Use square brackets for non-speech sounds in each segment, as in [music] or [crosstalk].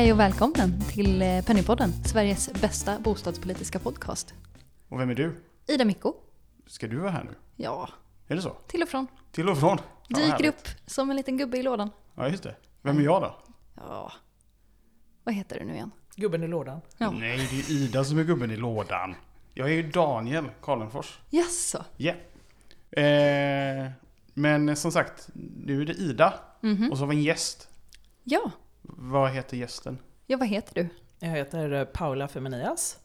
Hej och välkommen till eh, Pennypodden, Sveriges bästa bostadspolitiska podcast. Och vem är du? Ida Mikko. Ska du vara här nu? Ja, Är det så? till och från. Till och från? Ja, Dyker härligt. upp som en liten gubbe i lådan. Ja, just det. Vem är jag då? Ja, vad heter du nu igen? Gubben i lådan. Ja. Nej, det är Ida som är gubben i lådan. Jag är ju Daniel Karlenfors. Jaså? Ja. Eh, men som sagt, nu är det Ida. Mhm. Och så har vi en gäst. Ja. Vad heter gästen? ja, vad heter du? Jag heter eh, Paula Feminias.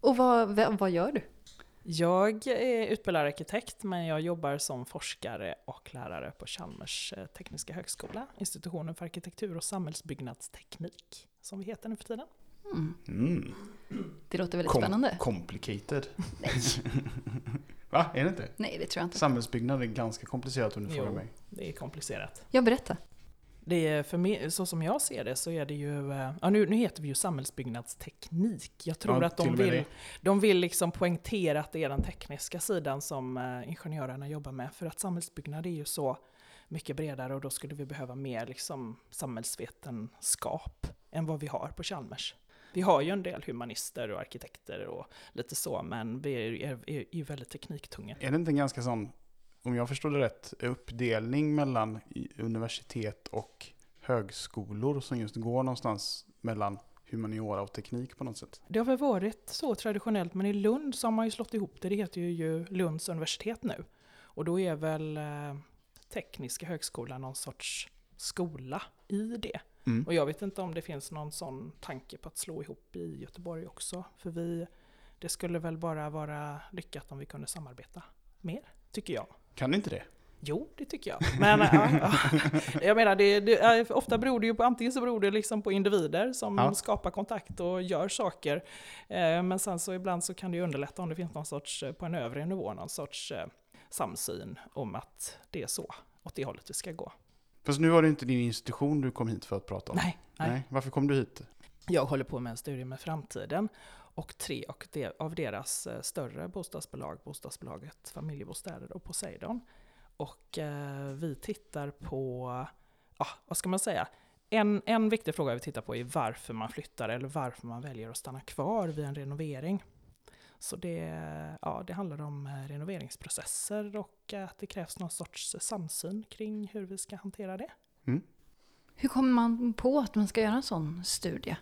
Och vad, vad, vad gör du? Jag är utbildad arkitekt men jag jobbar som forskare och lärare på Chalmers eh, tekniska högskola, institutionen för arkitektur och samhällsbyggnadsteknik, som vi heter nu för tiden. Mm. Mm. Det låter väldigt Kom- spännande. Complicated. Nej. [laughs] Va? Är det inte? Nej, det tror jag inte. Samhällsbyggnad är ganska komplicerat om du Jo. frågar mig. Det är komplicerat. Jag berättar. Det är för mig, så som jag ser det så är det ju, eh, ja nu, nu heter vi ju samhällsbyggnadsteknik. Jag tror Ja, att de vill, de vill liksom poängtera att det är den tekniska sidan som eh, ingenjörerna jobbar med. För att samhällsbyggnad är ju så mycket bredare och då skulle vi behöva mer liksom samhällsvetenskap än vad vi har på Chalmers. Vi har ju en del humanister och arkitekter och lite så, men vi är ju väldigt tekniktunga. Är det inte en ganska sån, om jag förstår det rätt, uppdelning mellan universitet och högskolor som just går någonstans mellan humaniora och teknik på något sätt? Det har väl varit så traditionellt, men i Lund så har man ju slått ihop det. Det heter ju, ju Lunds universitet nu. Och då är väl eh, Tekniska högskolan någon sorts skola i det. Mm. Och jag vet inte om det finns någon sån tanke på att slå ihop i Göteborg också. För vi, det skulle väl bara vara lyckat om vi kunde samarbeta mer, tycker jag. Kan inte det? Jo, det tycker jag. Men ja, ja. jag menar, det, det, ofta beror det ju på, antingen så beror det liksom på individer som Ja. skapar kontakt och gör saker. Eh, Men sen så ibland så kan det ju underlätta om det finns någon sorts, eh, på en övre nivå, någon sorts eh, samsyn om att det är så, åt det hållet vi ska gå. Fast nu var det inte din institution du kom hit för att prata om. Nej, nej. Varför kom du hit? Jag håller på med en studie med framtiden och tre och de, av deras eh, större bostadsbolag, bostadsbolaget Familjebostäder och Poseidon. Och eh, vi tittar på, ja, vad ska man säga, en, en viktig fråga vi tittar på är varför man flyttar eller varför man väljer att stanna kvar vid en renovering. Så det, ja, det handlar om eh, renoveringsprocesser och att det krävs någon sorts samsyn kring hur vi ska hantera det. Hur kommer man på att man ska göra en sån studie?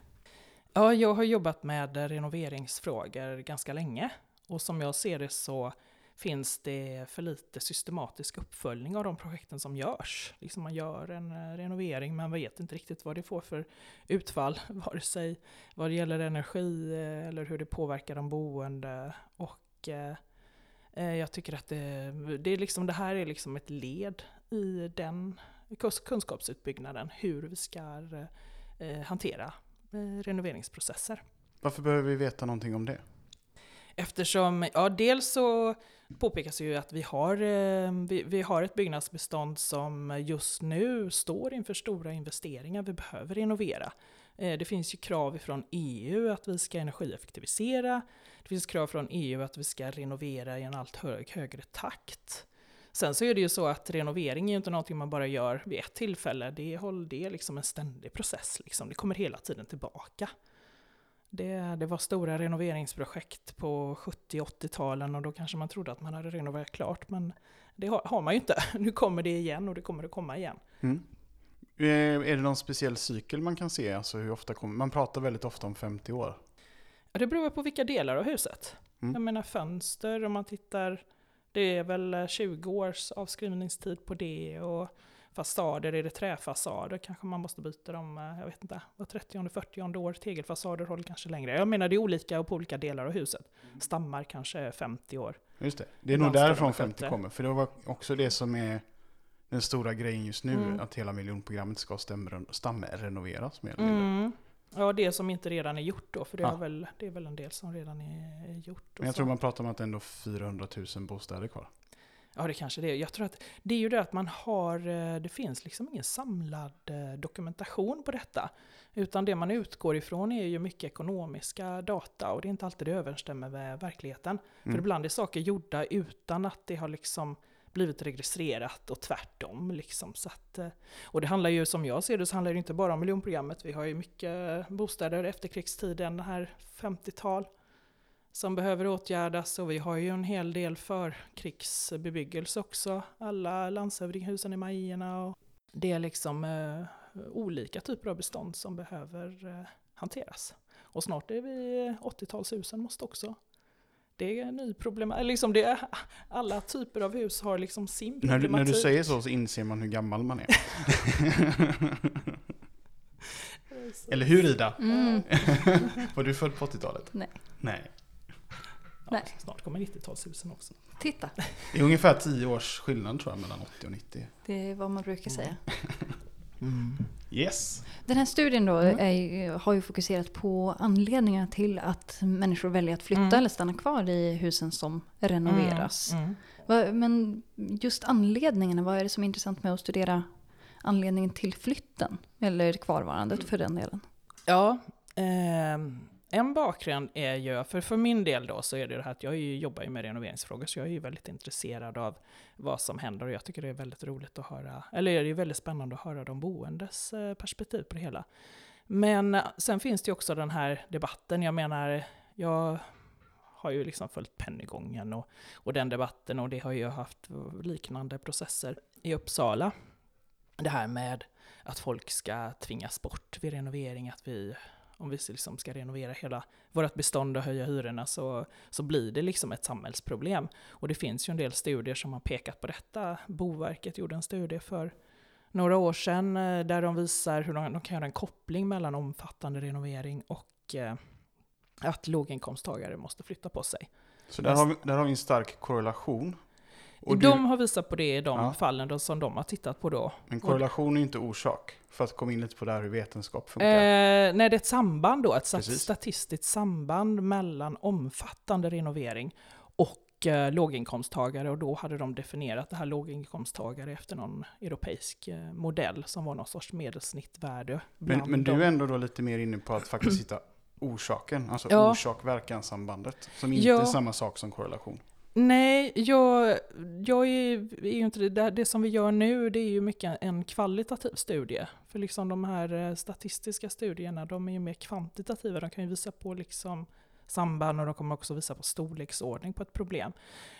Ja, jag har jobbat med renoveringsfrågor ganska länge. Och som jag ser det så finns det för lite systematisk uppföljning av de projekten som görs. Liksom man gör en eh, renovering men vet inte riktigt vad det får för utfall, [laughs] vare sig vad det gäller energi eh, eller hur det påverkar de boende. Och eh, eh, jag tycker att det, det, är liksom, det här är liksom ett led i den kunskapsutbyggnaden, hur vi ska eh, hantera renoveringsprocesser. Varför behöver vi veta någonting om det? Eftersom, ja dels så påpekas ju att vi har, eh, vi, vi har ett byggnadsbestånd som just nu står inför stora investeringar. Vi behöver renovera. Eh, Det finns ju krav från EU att vi ska energieffektivisera. Det finns krav från EU att vi ska renovera i en allt hög, högre takt. Sen så är det ju så att renovering är ju inte någonting man bara gör vid ett tillfälle. Det det är liksom en ständig process. Liksom. Det kommer hela tiden tillbaka. Det, det var stora renoveringsprojekt på 70-80-talen och då kanske man trodde att man hade renoverat klart. Men det har, har man ju inte. [laughs] Nu kommer det igen och det kommer att komma igen. Mm. Eh, Är det någon speciell cykel man kan se? Alltså hur ofta kommer, man pratar väldigt ofta om 50 år. Det beror på vilka delar av huset. Mm. Jag menar fönster, om man tittar, det är väl eh, 20 års avskrivningstid på det. Och fasader, är det träfasader kanske man måste byta dem, eh, jag vet inte, var 30 40 år. Tegelfasader håller kanske längre. Jag menar det är olika på olika delar av huset. Stammar kanske är 50 år. Just det. Det är nog därifrån de 50 sköta. kommer. För det var också det som är den stora grejen just nu. Mm. Att hela miljonprogrammet ska stamren- stamrenoveras mer eller mindre. Mm. Ja, det som inte redan är gjort då, för det, Ja. har väl, det är väl en del som redan är gjort. Men jag så. tror man pratar om att det är ändå 400 000 bostäder kvar. Ja, det kanske det är. Jag tror att det är ju det att man har, eh, det finns liksom ingen samlad eh, dokumentation på detta. Utan det man utgår ifrån är ju mycket ekonomiska data och det är inte alltid det överensstämmer med verkligheten. För Mm. ibland är saker gjorda utan att det har liksom blivit registrerat och tvärtom. Liksom. Så att, eh, och det handlar ju, som jag ser det, så handlar det inte bara om miljonprogrammet. Vi har ju mycket bostäder efter krigstiden, det här 50-tal, som behöver åtgärdas. Och vi har ju en hel del förkrigsbebyggelse också. Alla landshövdinghusen i Majerna och det är liksom eh, olika typer av bestånd som behöver eh, hanteras. Och snart är vi 80-talshusen måste också det är en ny problematik. Liksom det är, alla typer av hus har liksom sin När du, problematik. när du säger så så inser man hur gammal man är. [laughs] Eller hur Ida? Mm. [laughs] Var du född på 80-talet? Nej. Nej. Ja, Nej. snart kommer 90-talshusen också. Titta, Det är ungefär 10 års skillnad tror jag mellan 80 och 90. det är vad man brukar säga. Yes. Den här studien då Mm. är, har ju fokuserat på anledningar till att människor väljer att flytta Mm. eller stanna kvar i husen som renoveras. Mm. Mm. Men just anledningarna, vad är det som är intressant med att studera anledningen till flytten? Eller kvarvarandet för den delen. Ja, ehm, en bakgrund är ju, för, för min del då så är det det här att jag ju jobbar ju med renoveringsfrågor så jag är ju väldigt intresserad av vad som händer och jag tycker det är väldigt roligt att höra, eller det är ju väldigt spännande att höra de boendes eh, perspektiv på det hela. Men eh, sen finns det ju också den här debatten, jag menar, jag har ju liksom följt Pennygången och, och den debatten och det har ju haft liknande processer i Uppsala. Det här med att folk ska tvingas bort vid renovering, att vi, om vi liksom ska renovera hela vårt bestånd och höja hyrorna så, så blir det liksom ett samhällsproblem. Och det finns ju en del studier som har pekat på detta. Boverket gjorde en studie för några år sedan eh, där de visar hur de, de kan göra en koppling mellan omfattande renovering och eh, att låginkomsttagare måste flytta på sig. Så där har, vi, där har vi en stark korrelation. Och du, de har visat på det i de Ja. fallen då, som de har tittat på då. men korrelation är inte orsak. För att komma in lite på det här hur vetenskap funkar. Eh, nej, det är ett samband då, ett Precis. statistiskt samband mellan omfattande renovering och eh, låginkomsttagare. Och då hade de definierat det här låginkomsttagare efter någon europeisk eh, modell som var någon sorts medelsnittvärde. men, men du är ändå då lite mer inne på att faktiskt hitta orsaken. Alltså Ja. orsak-verkan-sambandet. Som inte Ja. är samma sak som korrelation. Nej, jag, jag är, är ju inte det. Det som vi gör nu, det är ju mycket en kvalitativ studie. För liksom de här eh, statistiska studierna, de är ju mer kvantitativa. De kan ju visa på liksom samband och de kommer också visa på storleksordning på ett problem.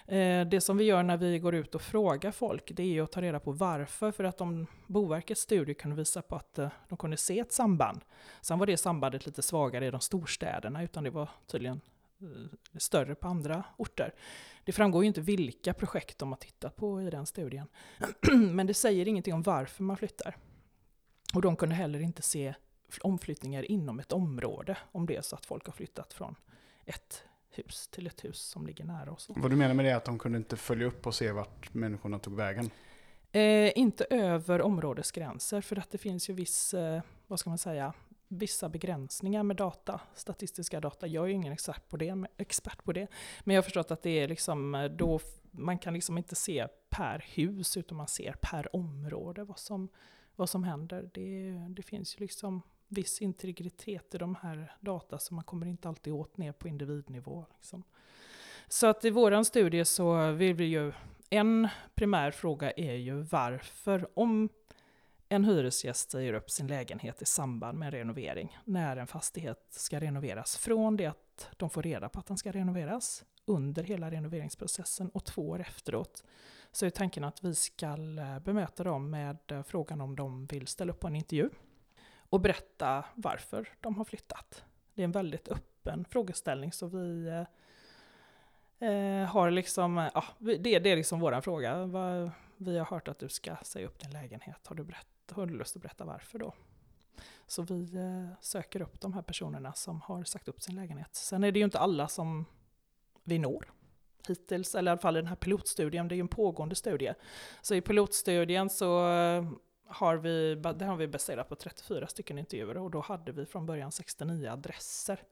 Eh, Det som vi gör när vi går ut och frågar folk, det är ju att ta reda på varför. För att om Boverkets studie kunde visa på att eh, de kunde se ett samband. Sen var det sambandet lite svagare i de storstäderna, utan det var tydligen större på andra orter. Det framgår ju inte vilka projekt de har tittat på i den studien. [clears throat] Men det säger ingenting om varför man flyttar. Och de kunde heller inte se omflyttningar inom ett område, om det är så att folk har flyttat från ett hus till ett hus som ligger nära oss. Vad du menar med det är att de kunde inte följa upp och se vart människorna tog vägen? Eh, inte över områdesgränser, för att det finns ju viss, eh, vad ska man säga, vissa begränsningar med data, statistiska data. Jag är ju ingen expert på det, men- expert på det. Men jag har förstått att det är liksom, eh, då, man kan liksom inte se per hus, utan man ser per område vad som, vad som händer. Det, det finns ju liksom viss integritet i de här data, så man kommer inte alltid åt ner på individnivå. Liksom. Så att i våran studie så vill vi ju, en primär fråga är ju varför, om en hyresgäst säger upp sin lägenhet i samband med en renovering, när en fastighet ska renoveras, från det att de får reda på att den ska renoveras, under hela renoveringsprocessen och två år efteråt, så är tanken att vi ska eh, bemöta dem med eh, frågan om de vill ställa upp på en intervju och berätta varför de har flyttat. Det är en väldigt öppen frågeställning, så vi eh, eh har liksom, ja, det, det är liksom vår fråga. Vi har hört att du ska säga upp din lägenhet. Har du, berättat? Har du lust att berätta varför då? Så vi eh, söker upp de här personerna som har sagt upp sin lägenhet. Sen är det ju inte alla som vi når hittills, eller i alla fall i den här pilotstudien, det är ju en pågående studie. Så i pilotstudien så eh, har vi, det har vi baserat på 34 stycken intervjuer och då hade vi från början 69 adresser.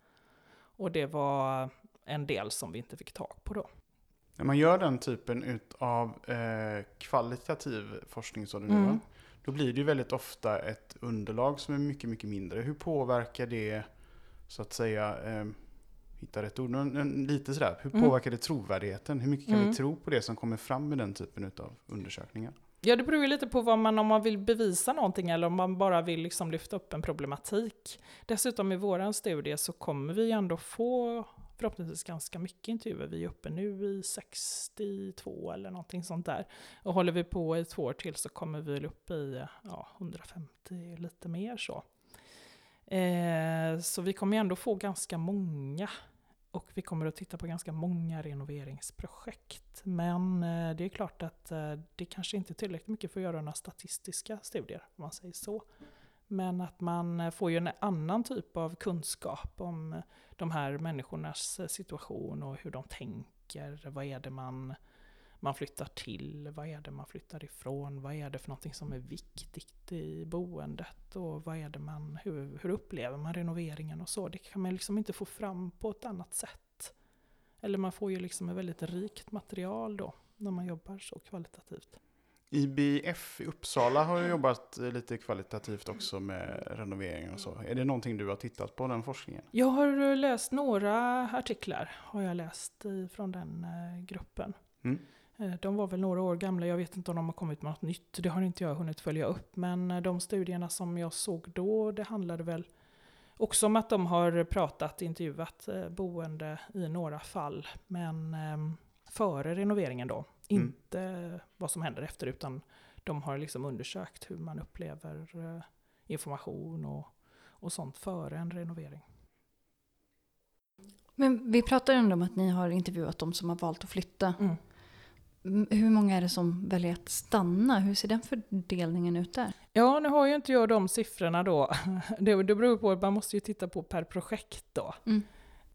Och det var en del som vi inte fick tag på då. När man gör den typen av eh, kvalitativ forskning, så det nu, Mm. Då blir det ju väldigt ofta ett underlag som är mycket, mycket mindre. Hur påverkar det, så att säga, eh, hitta rätt ord. Men, men lite sådär, hur Mm. påverkar det trovärdigheten? Hur mycket kan Mm. vi tro på det som kommer fram med den typen av undersökningar? Ja, det beror ju lite på vad man, om man vill bevisa någonting eller om man bara vill liksom lyfta upp en problematik. Dessutom i våran studie så kommer vi ändå få förhoppningsvis ganska mycket intervjuer. Vi är uppe nu i 62 eller någonting sånt där. Och håller vi på i två år till så kommer vi väl upp i ja, 150, lite mer så. Eh, så vi kommer ju ändå få ganska många. Och vi kommer att titta på ganska många renoveringsprojekt. Men eh, det är klart att eh, det kanske inte är tillräckligt mycket för att göra några statistiska studier, om man säger så. Men att man eh, får ju en annan typ av kunskap om eh, de här människornas eh, situation och hur de tänker. Vad är det man, man flyttar till? Vad är det man flyttar ifrån? Vad är det för någonting som är viktigt i boendet? Och vad är det man, hur, hur upplever man renoveringen och så? Det kan man liksom inte få fram på ett annat sätt. Eller man får ju liksom ett väldigt rikt material då, när man jobbar så kvalitativt. IBF i Uppsala har ju jobbat eh, lite kvalitativt också med renoveringar och så. Är det någonting du har tittat på, den forskningen? Jag har eh, läst några artiklar, har jag läst i, från den eh, gruppen. Mm. Eh, De var väl några år gamla, jag vet inte om de har kommit med något nytt, det har inte jag hunnit följa upp. Men eh, de studierna som jag såg då, det handlade väl också om att de har pratat, intervjuat eh, boende i några fall, men eh, före renoveringen då. Mm. Inte vad som händer efter, utan de har liksom undersökt hur man upplever eh, information och, och sånt före en renovering. Men vi pratar ändå om att ni har intervjuat de som har valt att flytta. Mm. Hur många är det som väljer att stanna? Hur ser den fördelningen ut där? Ja, nu har ju inte jag de siffrorna då. [laughs] Det, det beror på att man måste ju titta på per projekt då. Mm.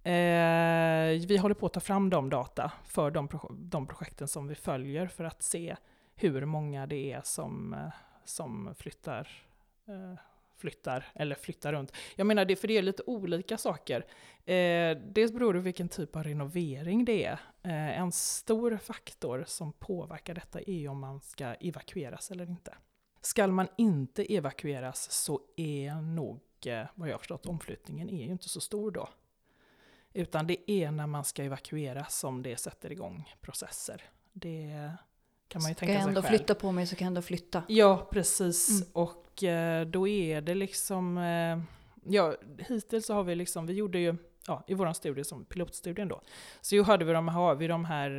Eh, vi håller på att ta fram de data för de, pro- de projekten som vi följer för att se hur många det är som, eh, som flyttar, eh, flyttar eller flyttar runt. Jag menar, det, för det är lite olika saker. Eh, dels beror det på vilken typ av renovering det är. Eh, en stor faktor som påverkar detta är om man ska evakueras eller inte. Ska man inte evakueras så är nog, eh, vad jag har förstått, omflyttningen är ju inte så stor då. Utan det är när man ska evakueras som det sätter igång processer. Det kan man ju Ska tänka jag sig ändå själv. flytta på mig så kan jag ändå flytta. Ja, precis. Mm. Och eh, då är det liksom... Eh, ja, hittills så har vi liksom... Vi gjorde ju, ja, i vår studie, som pilotstudien då, så hade vi de, har vi de här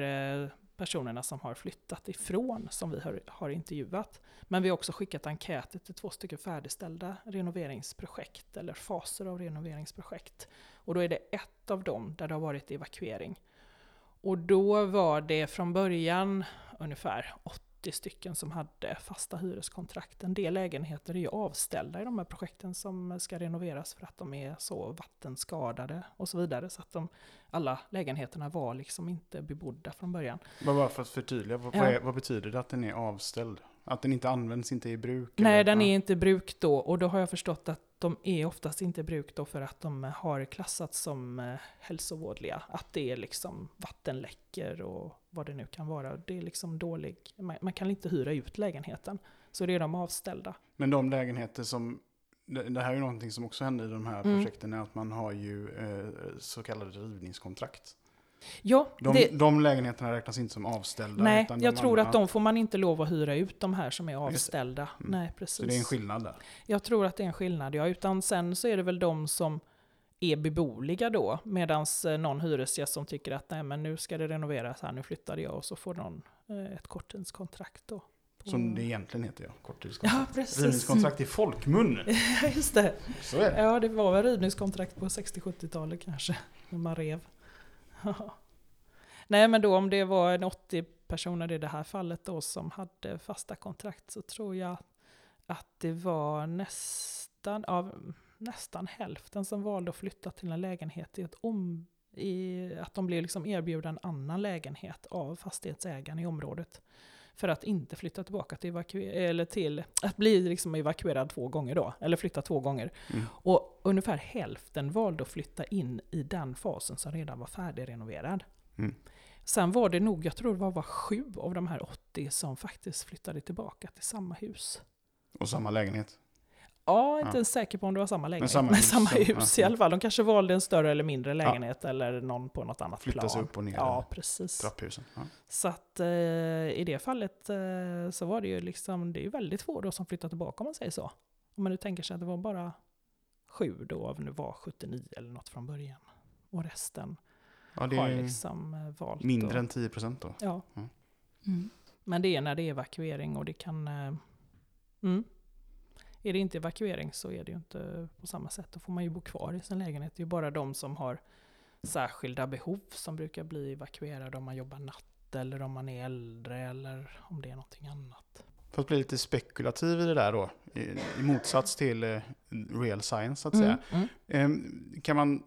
eh, personerna som har flyttat ifrån, som vi har, har intervjuat. Men vi har också skickat enkäter till två stycken färdigställda renoveringsprojekt, eller faser av renoveringsprojekt. Och då är det ett av dem där det har varit evakuering. Och då var det från början ungefär 80 stycken som hade fasta hyreskontrakt. En del lägenheter är ju avställda i de här projekten som ska renoveras för att de är så vattenskadade och så vidare. Så att de, alla lägenheterna var liksom inte bebodda från början. Bara för att förtydliga, vad, Ja. vad, är, vad betyder det att den är avställd? Att den inte används, inte är i bruk? Nej, eller? den är inte i bruk då och då har jag förstått att de är oftast inte i bruk då för att de har klassats som eh, hälsovådliga. Att det är liksom vattenläckor och vad det nu kan vara. Det är liksom dålig, man, man kan inte hyra ut lägenheten. Så det är de avställda. Men de lägenheter som, det, här är ju någonting som också händer i de här Mm. projekten, är att man har ju eh, så kallade rivningskontrakt. Ja, De, det, de lägenheterna räknas inte som avställda. nej, jag de tror andra- att de får man inte lov att hyra ut, de här som är avställda. Mm. Nej, precis. Så det är en skillnad där. Jag tror att det är en skillnad, ja. Utan sen så är det väl de som är beboeliga då, medan någon hyresgäst som tycker att nej men nu ska det renoveras här, nu flyttade jag och så får någon eh, ett korttidskontrakt då. Som det egentligen heter ja, korttidskontrakt. Ja, precis. Rivningskontrakt i folkmun. [laughs] Just det. Så är det. Ja, det var väl rivningskontrakt på 60-70-talet kanske, när man rev. Nej, men då om det var en 80 personer i det här fallet då som hade fasta kontrakt så tror jag att det var nästan, ja, nästan hälften som valde att flytta till en lägenhet i ett om, i, att de blev liksom erbjudna en annan lägenhet av fastighetsägaren i området. För att inte flytta tillbaka till, evakuer- eller till att bli liksom evakuerad två gånger då, eller flytta två gånger. Mm. Och ungefär hälften valde att flytta in i den fasen som redan var färdigrenoverad. Mm. Sen var det nog, jag tror det var, var sju av de här 80 som faktiskt flyttade tillbaka till samma hus. Och samma lägenhet. Ja, inte Ja. ens säker på om det var samma lägenhet. samma Men hus, samma ja. hus Ja. i alla fall. De kanske valde en större eller mindre lägenhet eller någon på något annat Flytta sig plan. upp och ner Ja, precis. trapphusen. Ja. Så att eh, i det fallet eh, så var det ju liksom, det är ju väldigt få då som flyttar tillbaka om man säger så. Om man nu tänker sig att det var bara sju då, av nu var 79 eller något från början. Och resten Ja, det har liksom eh, valt mindre att, än 10 procent då. Ja, Mm. men det är när det är evakuering och det kan... Eh, mm. Är det inte evakuering så är det ju inte på samma sätt. Då får man ju bo kvar i sin lägenhet. Det är ju bara de som har särskilda behov som brukar bli evakuerade om man jobbar natt eller om man är äldre eller om det är någonting annat. För att bli lite spekulativ i det där då, i, motsats till eh, real science så att säga. Mm, mm. Ehm, kan man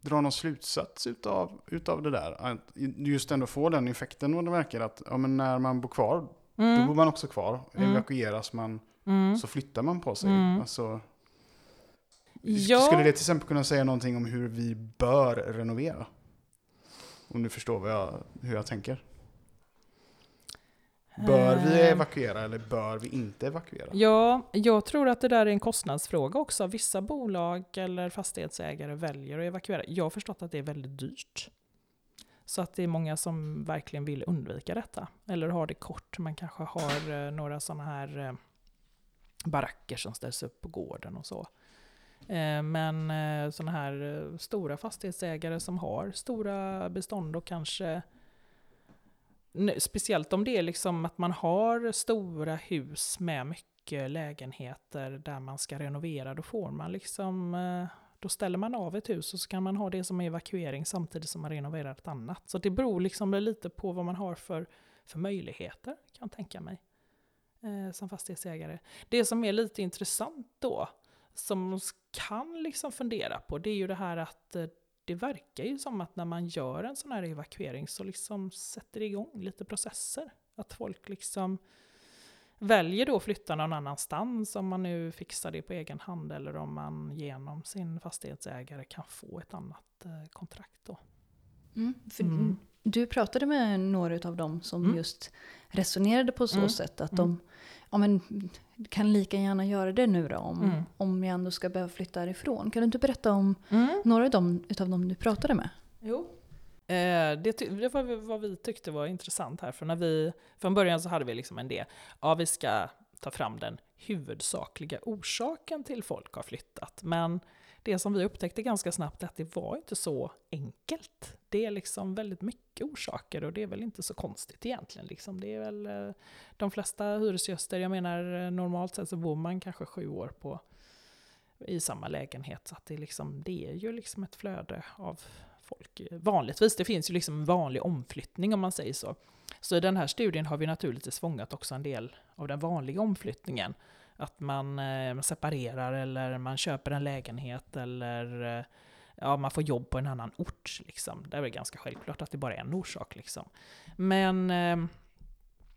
dra någon slutsats utav, utav det där? Att just ändå få den effekten vad det verkar att ja, men när man bor kvar, då bor Mm, man också kvar. Mm. Evakueras man mm. så flyttar man på sig. Mm. Alltså, Ja. Skulle det till exempel kunna säga någonting om hur vi bör renovera? Om du förstår vad jag, hur jag tänker. Bör vi Eh, evakuera eller bör vi inte evakuera? Ja, jag tror att det där är en kostnadsfråga också. Vissa bolag eller fastighetsägare väljer att evakuera. Jag har förstått att det är väldigt dyrt. Så att det är många som verkligen vill undvika detta. Eller har det kort. Man kanske har eh, några sådana här eh, baracker som ställs upp på gården och så. Eh, men eh, sådana här eh, stora fastighetsägare som har stora bestånd och kanske Speciellt om det är liksom att man har stora hus med mycket lägenheter där man ska renovera. Då får man liksom, då ställer man av ett hus och så kan man ha det som evakuering samtidigt som man renoverar ett annat. Så det beror liksom lite på vad man har för, för möjligheter, kan jag tänka mig, eh, som fastighetsägare. Det som är lite intressant då, som man kan liksom fundera på, det är ju det här att eh, det verkar ju som att när man gör en sån här evakuering så liksom sätter det igång lite processer. Att folk liksom väljer då att flytta någon annanstans om man nu fixar det på egen hand eller om man genom sin fastighetsägare kan få ett annat eh, kontrakt då. Mm. För Mm. Du pratade med några av dem som Mm. just resonerade på så Mm. sätt att Mm. de ja, men, kan lika gärna göra det nu då om, Mm. om jag ändå ska behöva flytta härifrån. Kan du inte berätta om Mm. några av dem, utav dem du pratade med? Jo. Eh, det, det var vad vi tyckte var intressant här. För när vi, från början så hade vi liksom en idé. Ja, vi ska ta fram den huvudsakliga orsaken till folk har flyttat. Men det som vi upptäckte ganska snabbt är att det var inte så enkelt. Det är liksom väldigt mycket orsaker och det är väl inte så konstigt egentligen. Liksom. Det är väl eh, de flesta hyresgäster, jag menar eh, normalt sett så bor man kanske sju år på i samma lägenhet. Så att det, är liksom, det är ju liksom ett flöde av folk. Vanligtvis, det finns ju liksom en vanlig omflyttning om man säger så. Så i den här studien har vi naturligtvis fångat också en del av den vanliga omflyttningen. Att man eh, separerar eller man köper en lägenhet eller eh, ja, man får jobb på en annan ort. Liksom. Det är väl ganska självklart att det bara är en orsak. Liksom. Men, eh,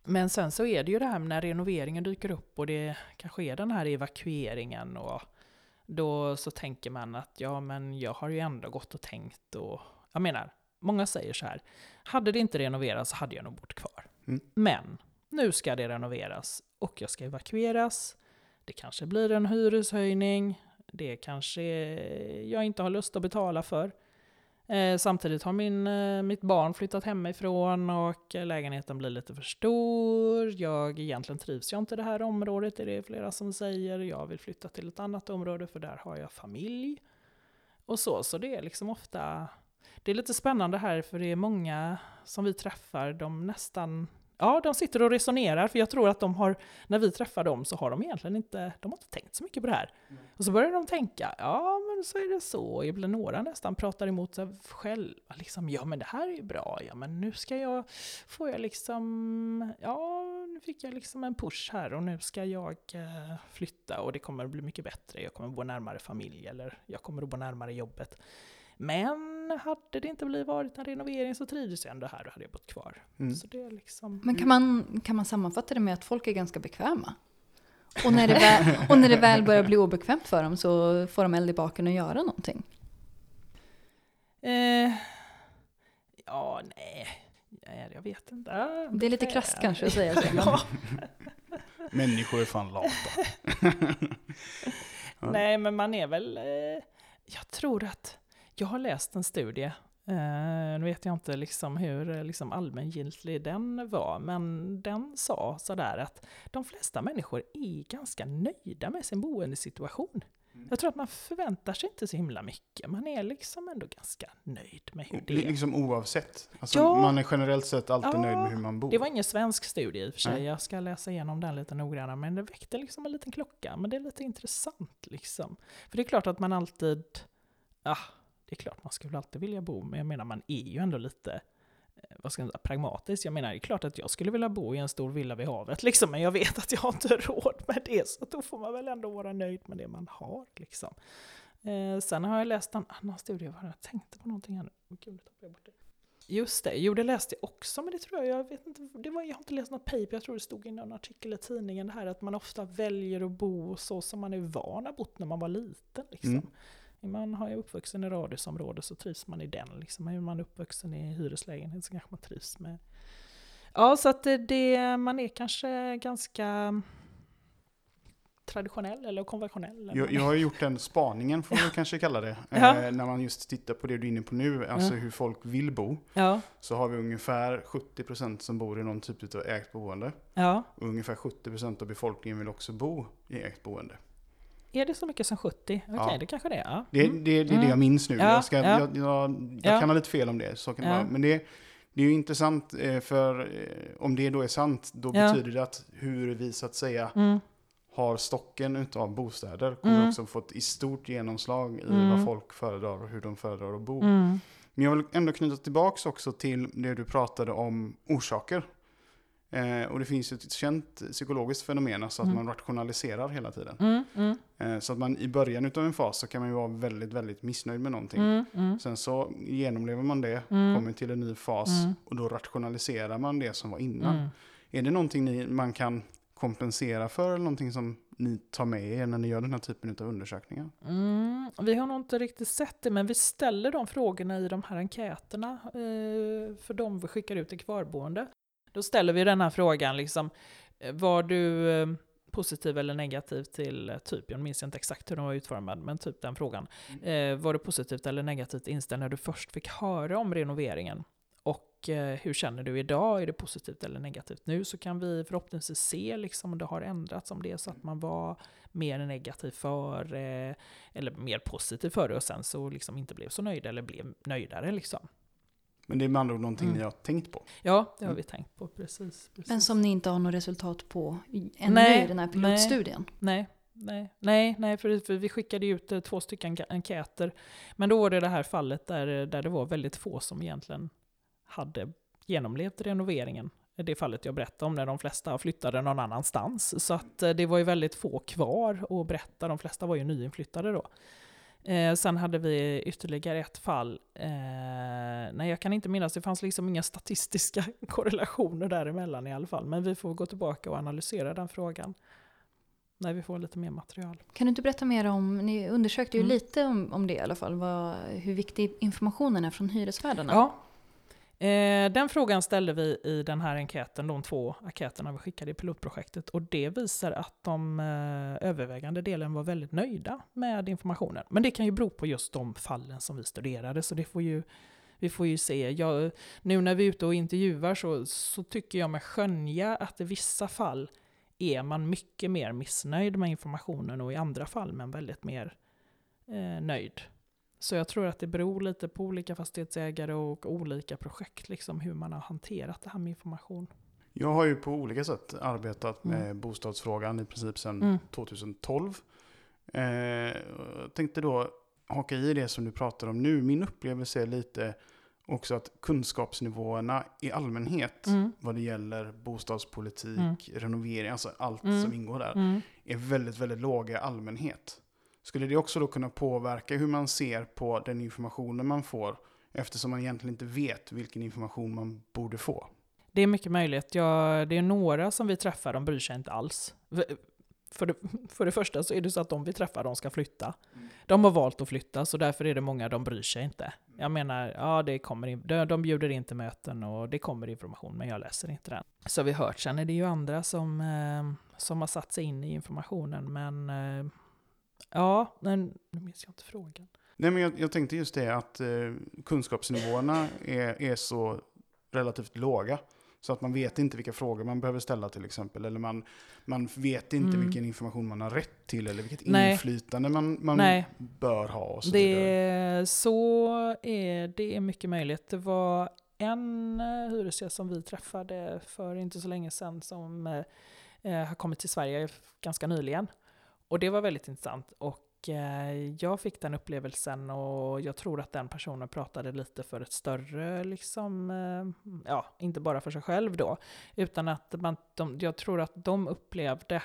men sen så är det ju det här när renoveringen dyker upp och det kanske är den här evakueringen och då så tänker man att ja, men jag har ju ändå gått och tänkt och jag menar, många säger så här, hade det inte renoverats så hade jag nog bott kvar. Mm. Men nu ska det renoveras och jag ska evakueras. Det kanske blir en hyreshöjning. Det kanske jag inte har lust att betala för. Eh, samtidigt har min, eh, mitt barn flyttat hemifrån och eh, lägenheten blir lite för stor. Jag egentligen trivs jag inte i det här området, det är det flera som säger. Jag vill flytta till ett annat område för där har jag familj. Och så, så det är liksom ofta... Det är lite spännande här för det är många som vi träffar, de nästan... Ja, de sitter och resonerar för jag tror att de har, när vi träffar dem så har de egentligen inte, de har inte tänkt så mycket på det här. Och så börjar de tänka, ja men så är det så. Ibland några nästan pratar emot sig själva. Liksom, ja men det här är ju bra, ja men nu ska jag, får jag liksom, ja nu fick jag liksom en push här och nu ska jag eh, flytta och det kommer att bli mycket bättre. Jag kommer att bo närmare familj eller jag kommer att bo närmare jobbet. Men hade det inte blivit varit en renovering så trivdes jag ändå här, då hade jag bott kvar. Mm. Så det är liksom... Men kan man, kan man sammanfatta det med att folk är ganska bekväma? Och när, det väl, [laughs] och när det väl börjar bli obekvämt för dem så får de eld i baken och göra någonting. Eh, ja, nej. nej, jag vet inte. Det är lite krasst kanske att säga så. [laughs] Men Ja. Människor är fan lata. Ja. [laughs] Nej, men man är väl... Eh, jag tror att... Jag har läst en studie. Eh, nu vet jag inte liksom hur eh, liksom allmängiltig den var, men den sa sådär att de flesta människor är ganska nöjda med sin boendesituation. Mm. Jag tror att man förväntar sig inte så himla mycket. Man är liksom ändå ganska nöjd med hur det är. Liksom oavsett. Alltså, Ja. Man är generellt sett alltid Ja, nöjd med hur man bor. Det var ingen svensk studie i och för sig, Nej. jag ska läsa igenom den lite noggrannare, men det väckte liksom en liten klocka. Men det är lite intressant liksom. För det är klart att man alltid, ja, det är klart man skulle alltid vilja bo, men jag menar man är ju ändå lite, eh, vad ska jag säga, pragmatisk. Jag menar, det är klart att jag skulle vilja bo i en stor villa vid havet, [laughs] liksom, men jag vet att jag har inte [laughs] råd med det, så då får man väl ändå vara nöjd med det man har. Liksom. Eh, sen har jag läst en annan studie, vad var det jag tänkte på någonting här nu. Gud, jag bort det. Just det, jo det läste jag också, men det tror jag, jag vet inte, det var, jag har inte läst något paper, jag tror det stod i någon artikel i tidningen det här att man ofta väljer att bo så som man är van att bott när man var liten. Liksom. Mm. Är Man har ju uppvuxen i radhusområde så trivs man i den. Liksom. Är man uppvuxen i hyreslägenhet så kanske man trivs med... Ja, så att det, man är kanske ganska traditionell eller konventionell. Jag, jag har gjort den spaningen, får man kanske kalla det. Ja. Eh, när man just tittar på det du är inne på nu, alltså Ja. hur folk vill bo. ja, Så har vi ungefär 70% som bor i någon typ av ägt boende. Och ungefär 70% av befolkningen vill också bo i ägt boende. Är det så mycket som 70? Okej, Ja. det kanske det är. Ja. Det, Mm. det, det är det Mm. jag minns nu. Ja, Jag, ska, ja. jag, jag, jag Ja. kan ha lite fel om det. Så kan det vara. Men det, det är ju intressant, eh, för eh, om det då är sant, då betyder det att hur vi så att säga Mm. har stocken utav bostäder kommer Mm. också fått i stort genomslag i Mm. vad folk föredrar och hur de föredrar att bo. Mm. Men jag vill ändå knyta tillbaks också till det du pratade om orsaker. Eh, och det finns ju ett känt psykologiskt fenomen, alltså att Mm. man rationaliserar hela tiden. Mm. Mm. Eh, så att man i början utav en fas så kan man ju vara väldigt, väldigt missnöjd med någonting. Mm. Mm. Sen så genomlever man det, Mm. kommer till en ny fas och då rationaliserar man det som var innan. Är det någonting ni, man kan kompensera för eller någonting som ni tar med er när ni gör den här typen av undersökningar? Mm, vi har nog inte riktigt sett det, men vi ställer de frågorna i de här enkäterna eh, för de vi skickar ut till kvarboende. Då ställer vi den här frågan, liksom, eh, var du eh, positiv eller negativ till, eh, typ, jag minns inte exakt hur den var utformad, men typ den frågan. Eh, var du positivt eller negativt inställd när du först fick höra om renoveringen? Och eh, hur känner du idag? Är det positivt eller negativt nu? Så kan vi förhoppningsvis se liksom, om det har ändrats, om det är så att man var mer negativ för eh, eller mer positiv för det och sen så liksom inte blev så nöjd eller blev nöjdare liksom. Men det är med andra ord någonting Mm. ni har tänkt på. Ja, det har Mm. vi tänkt på, precis. precis. Men som ni inte har något resultat på ännu Nej, i den här pilotstudien. Nej, nej, nej, nej för, för vi skickade ut eh, två stycken enkä- enkäter. Men då var det det här fallet där, där det var väldigt få som egentligen hade genomlevt renoveringen. Det fallet jag berättade om när de flesta flyttade någon annanstans. Så att eh, det var ju väldigt få kvar att berätta. De flesta var ju nyinflyttade då. Eh, sen hade vi ytterligare ett fall. Eh, nej, jag kan inte minnas. Det fanns liksom inga statistiska [laughs] korrelationer däremellan i alla fall. Men vi får gå tillbaka och analysera den frågan. När vi får lite mer material. Kan du inte berätta mer om, ni undersökte ju Mm. lite om, om det i alla fall, vad, hur viktig informationen är från hyresvärdarna. Ja. Eh, den frågan ställde vi i den här enkäten, de två enkäterna vi skickade i pilotprojektet. Och det visar att de eh, övervägande delen var väldigt nöjda med informationen. Men det kan ju bero på just de fallen som vi studerade, så det får ju vi får ju se. Jag, nu när vi är ute och intervjuar så, så tycker jag mig skönja att i vissa fall är man mycket mer missnöjd med informationen och i andra fall men väldigt mer eh, nöjd. Så jag tror att det beror lite på olika fastighetsägare och olika projekt, liksom hur man har hanterat det här med information. Jag har ju på olika sätt arbetat med Mm. bostadsfrågan i princip sedan Mm. 2012. Eh, jag tänkte då haka i det som du pratar om nu. Min upplevelse är lite också att kunskapsnivåerna i allmänhet Mm. vad det gäller bostadspolitik, Mm. renovering, alltså allt Mm. som ingår där, Mm. är väldigt, väldigt låga i allmänhet. Skulle det också då kunna påverka hur man ser på den informationen man får eftersom man egentligen inte vet vilken information man borde få? Det är mycket möjligt. Ja, det är några som vi träffar, de bryr sig inte alls. För det, för det första så är det så att de vi träffar, de ska flytta. De har valt att flytta, så därför är det många, de bryr sig inte. Jag menar, ja det kommer in, de, de bjuder in till möten och det kommer information, men jag läser inte den. Så vi hört, sen är det ju andra som, eh, som har satt sig in i informationen, men eh, Ja, men nu minns jag inte frågan. Nej, men jag, jag tänkte just det att eh, kunskapsnivåerna är, är så relativt låga. Så att man vet inte vilka frågor man behöver ställa till exempel. Eller man, man vet inte Mm. vilken information man har rätt till. Eller vilket Nej. inflytande man, man Nej. bör ha. Och så vidare. Det, så är det är mycket möjligt. Det var en eh, hyresgäst som vi träffade för inte så länge sedan som eh, eh, har kommit till Sverige ganska nyligen. Och det var väldigt intressant. Och eh, jag fick den upplevelsen och jag tror att den personen pratade lite för ett större, liksom, eh, ja, inte bara för sig själv då, utan att man, de, jag tror att de upplevde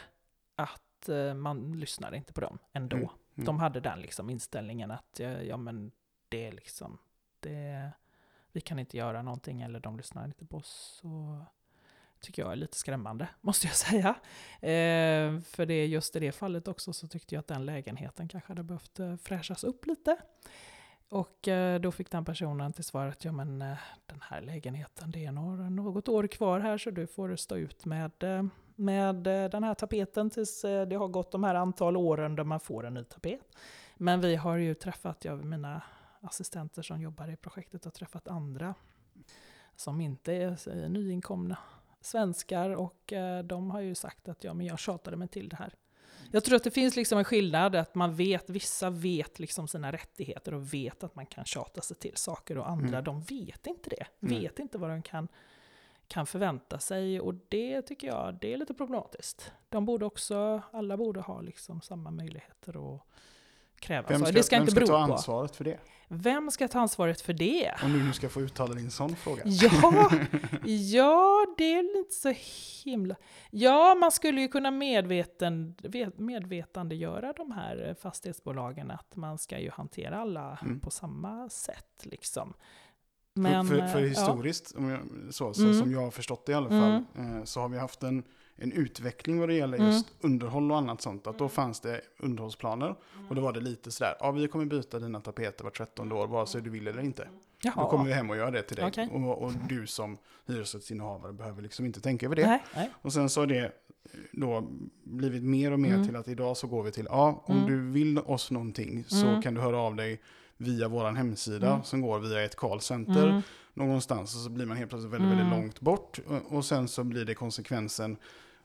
att eh, man lyssnade inte på dem ändå. Mm. Mm. De hade den liksom inställningen att ja, ja men det är liksom, det, vi kan inte göra någonting eller de lyssnar inte på oss. Så tycker jag är lite skrämmande, [laughs] måste jag säga. Eh, för det är just i det fallet också så tyckte jag att den lägenheten kanske hade behövt eh, fräschas upp lite. Och eh, då fick den personen till svar att ja men eh, den här lägenheten det är några, något år kvar här så du får stå ut med, eh, med eh, den här tapeten tills det har gått de här antal åren där man får en ny tapet. Men vi har ju träffat, jag mina assistenter som jobbar i projektet har träffat andra som inte är är nyinkomna svenskar och eh, de har ju sagt att ja, men jag tjatade mig till det här. Jag tror att det finns liksom en skillnad att man vet, vissa vet liksom sina rättigheter och vet att man kan tjata sig till saker och andra Mm. de vet inte det. Nej. Vet inte vad de kan, kan förvänta sig och det tycker jag det är lite problematiskt. De borde också, alla borde ha liksom samma möjligheter att kräva. Vem ska, det ska vem inte ska bero ta på. ansvaret för det? Vem ska ta ansvaret för det? Om du nu ska få uttala din sån fråga. Ja, [laughs] ja, det är inte så himla... Ja, man skulle ju kunna medveten, vet- medvetandegöra de här fastighetsbolagen att man ska ju hantera alla Mm. på samma sätt. Liksom. för, för, för eh, historiskt, om jag, så, så Mm. som jag har förstått det i alla fall, eh, så har vi haft en, en utveckling vad det gäller Mm. just underhåll och annat sånt. Att då fanns det underhållsplaner och då var det lite sådär, ja vi kommer byta dina tapeter var 13 år, vare sig du vill eller inte. Ja, Då kommer vi hem och gör det till dig. Okej. Och, och du som hyresrättsinnehavare behöver liksom inte tänka över det. Nej, nej. Och sen så har det då blivit mer och mer Mm. till att idag så går vi till, ja om Mm. du vill oss någonting så Mm. kan du höra av dig via vår hemsida Mm. som går via ett callcenter Mm. Någonstans och så blir man helt plötsligt väldigt, Mm. väldigt långt bort och, och sen så blir det konsekvensen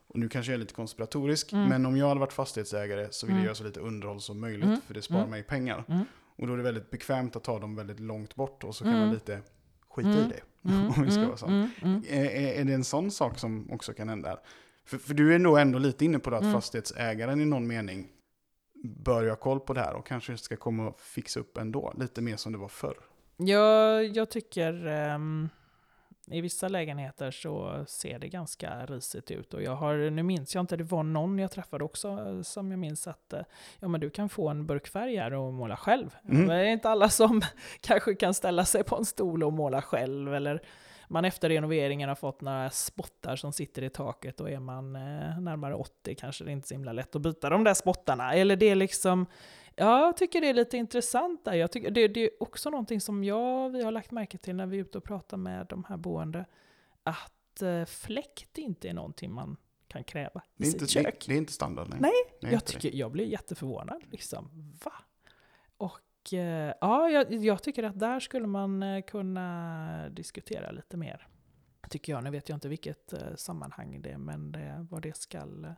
och nu kanske jag är lite konspiratorisk, Mm. men om jag hade varit fastighetsägare så vill jag Mm. göra så lite underhåll som möjligt Mm. för det sparar mig pengar. Mm. Och då är det väldigt bekvämt att ta dem väldigt långt bort och så kan man lite skita i det. [laughs] Om vi ska vara så. mm. Är, är, det en sån sak som också kan hända? För, för du är nog ändå lite inne på det att fastighetsägaren i någon mening bör ju ha koll på det här och kanske ska komma och fixa upp ändå, lite mer som det var förr. Jag, jag tycker ehm, i vissa lägenheter så ser det ganska risigt ut. Och jag har, nu minns jag inte, det var någon jag träffade också eh, som jag minns att eh, ja, men du kan få en burk färg här och måla själv. Mm. Det är inte alla som [laughs] kanske kan ställa sig på en stol och måla själv. Eller man efter renoveringen har fått några spottar som sitter i taket och är man eh, närmare 80 kanske det är inte så himla lätt att byta de där spottarna. Eller det är liksom Ja, jag tycker det är lite intressant där. Jag tycker det, det är också någonting som jag, vi har lagt märke till när vi är ute och pratar med de här boende, att eh, fläkt inte är någonting man kan kräva Det i är, sitt inte, kök. det, det är inte standard. Nej, Nej, jag, det. tycker, jag blir jätteförvånad. Liksom. Va? Och eh, ja, jag, jag tycker att där skulle man eh, kunna diskutera lite mer. Tycker jag. Nu vet jag inte vilket eh, sammanhang det är, men det, vad det skall...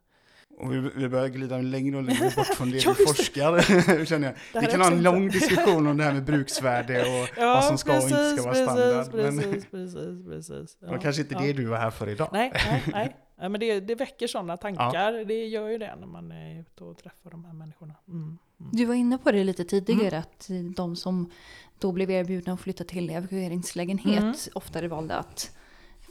Och vi, vi börjar glida längre och längre bort från det [laughs] Ja, vi forskar. [laughs] känner jag. Det Vi kan ha en lång diskussion om det här med [laughs] bruksvärde och vad som ska och inte ska vara standard. Precis, men precis, precis, precis. det var kanske inte det du var här för idag. Nej, nej, nej. Ja, men det, det väcker sådana tankar. Det gör ju det när man är ute och träffar de här människorna. Mm. Mm. Du var inne på det lite tidigare, att de som då blev erbjudna att flytta till evakueringslägenhet Mm. oftare valde att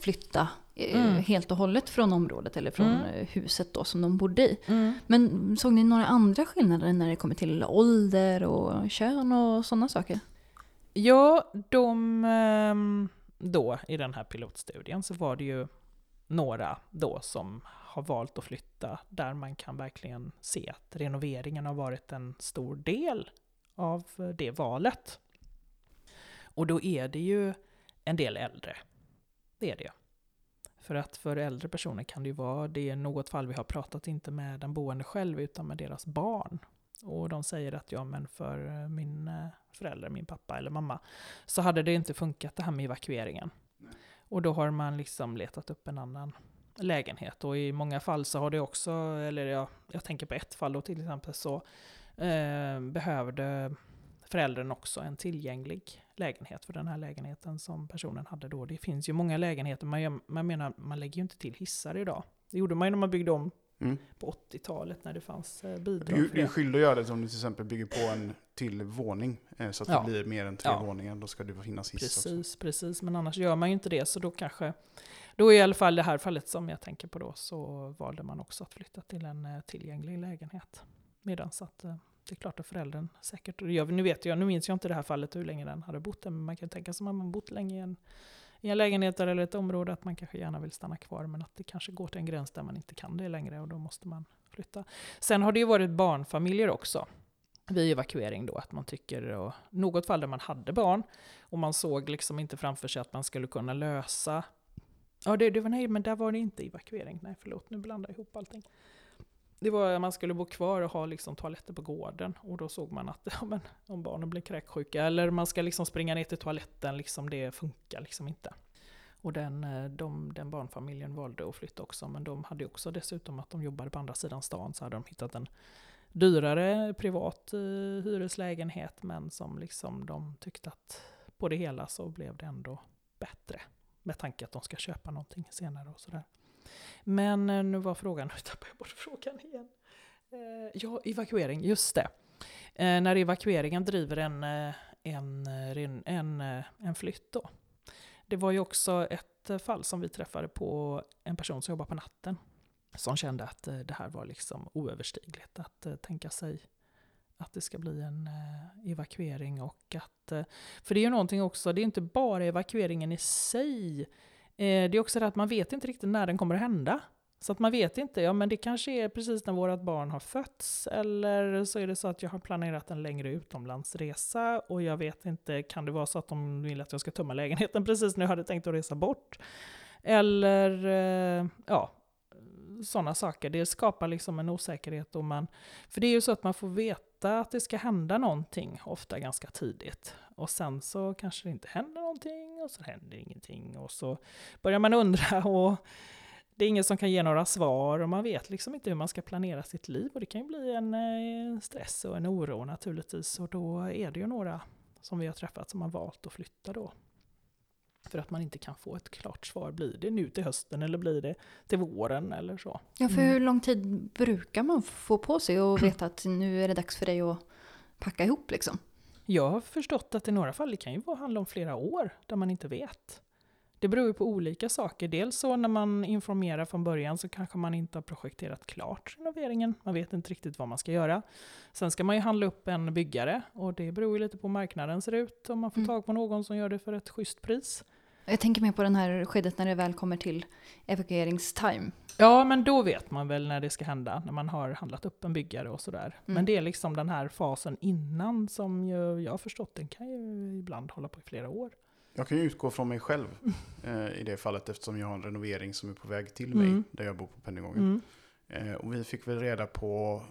flytta eh, Mm. helt och hållet från området eller från Mm. eh, huset då som de bodde i. Mm. Men såg ni några andra skillnader när det kommer till ålder och kön och sådana saker? Ja, de ehm, då i den här pilotstudien så var det ju några då som har valt att flytta där man kan verkligen se att renoveringen har varit en stor del av det valet. Och då är det ju en del äldre. Det är det. För att för äldre personer kan det ju vara, det är något fall vi har pratat inte med den boende själv utan med deras barn. Och de säger att ja, men för min eh, förälder, min pappa eller mamma, så hade det inte funkat det här med evakueringen. Och då har man liksom letat upp en annan lägenhet. Och i många fall så har det också, eller ja, jag tänker på ett fall då till exempel, så eh, behövde föräldern också en tillgänglig lägenhet för den här lägenheten som personen hade då. Det finns ju många lägenheter, man, man menar, man lägger ju inte till hissar idag. Det gjorde man ju när man byggde om Mm. på 80-talet när det fanns eh, bidrag Du, du är skyldig att göra det om du till exempel bygger på en till våning. eh, Så att Ja. det blir mer än tre Ja. våningar. Då ska det finnas hiss också. Precis, precis. Men annars gör man ju inte det, så då kanske... Då i alla fall det här fallet som jag tänker på då, så valde man också att flytta till en eh, tillgänglig lägenhet. Medan så att det är klart att föräldern säkert... Jag, nu vet jag, nu minns jag inte det här fallet hur länge den hade bott där, men man kan tänka sig om man bott länge i en, i en lägenhet eller ett område att man kanske gärna vill stanna kvar, men att det kanske går till en gräns där man inte kan det längre och då måste man flytta. Sen har det ju varit barnfamiljer också vid evakuering då, att man tycker, och något fall där man hade barn, och man såg liksom inte framför sig att man skulle kunna lösa... Ja, det, det var nej, men där var det inte evakuering. Nej, förlåt, nu blandar jag ihop allting. Det var att man skulle bo kvar och ha liksom toaletter på gården. Och då såg man att [laughs] ja, men, om barnen blir kräksjuka, eller man ska liksom springa ner till toaletten, liksom, det funkar liksom inte. Och den, eh, de, den barnfamiljen valde att flytta också, men de hade också dessutom att de jobbade på andra sidan stan, så hade de hittat en dyrare privat eh, hyreslägenhet, men som liksom de tyckte att på det hela så blev det ändå bättre. Med tanke att de ska köpa någonting senare och sådär. Men eh, nu var frågan, [laughs] nu tappade jag bort frågan igen. Eh, ja, evakuering, just det. Eh, när evakueringen driver en, eh, en, eh, en, en flytt då. Det var ju också ett fall som vi träffade på en person som jobbar på natten. Som kände att det här var liksom oöverstigligt att tänka sig att det ska bli en evakuering och att... För det är ju någonting också, det är inte bara evakueringen i sig. Eh, det är också det att man vet inte riktigt när den kommer att hända. Så att man vet inte, ja men det kanske är precis när vårt barn har fötts, eller så är det så att jag har planerat en längre utomlandsresa och jag vet inte, kan det vara så att de vill att jag ska tömma lägenheten [laughs] precis när jag hade tänkt att resa bort? Eller, eh, ja, sådana saker. Det skapar liksom en osäkerhet. Och man, för det är ju så att man får veta att det ska hända någonting, ofta ganska tidigt. Och sen så kanske det inte händer någonting och så händer ingenting. Och så börjar man undra [laughs] och det är ingen som kan ge några svar och man vet liksom inte hur man ska planera sitt liv. Och det kan ju bli en eh, stress och en oro naturligtvis. Och då är det ju några som vi har träffat som har valt att flytta då. För att man inte kan få ett klart svar. Blir det nu till hösten eller blir det till våren eller så? Ja, för Mm. hur lång tid brukar man få på sig och veta att nu är det dags för dig att packa ihop liksom? Jag har förstått att i några fall det kan ju vara- handla om flera år där man inte vet. Det beror ju på olika saker. Dels så när man informerar från början så kanske man inte har projekterat klart renoveringen. Man vet inte riktigt vad man ska göra. Sen ska man ju handla upp en byggare och det beror ju lite på hur marknaden ser ut. Om man får Mm. tag på någon som gör det för ett schysst pris. Jag tänker mer på den här skedet när det väl kommer till evakueringstime. Ja, men då vet man väl när det ska hända, när man har handlat upp en byggare och sådär. Men Mm. det är liksom den här fasen innan som ju, jag har förstått, den kan ju ibland hålla på i flera år. Jag kan ju utgå från mig själv [laughs] eh, i det fallet eftersom jag har en renovering som är på väg till mig Mm. där jag bor på Pennygången. Mm. Eh, och vi fick väl reda på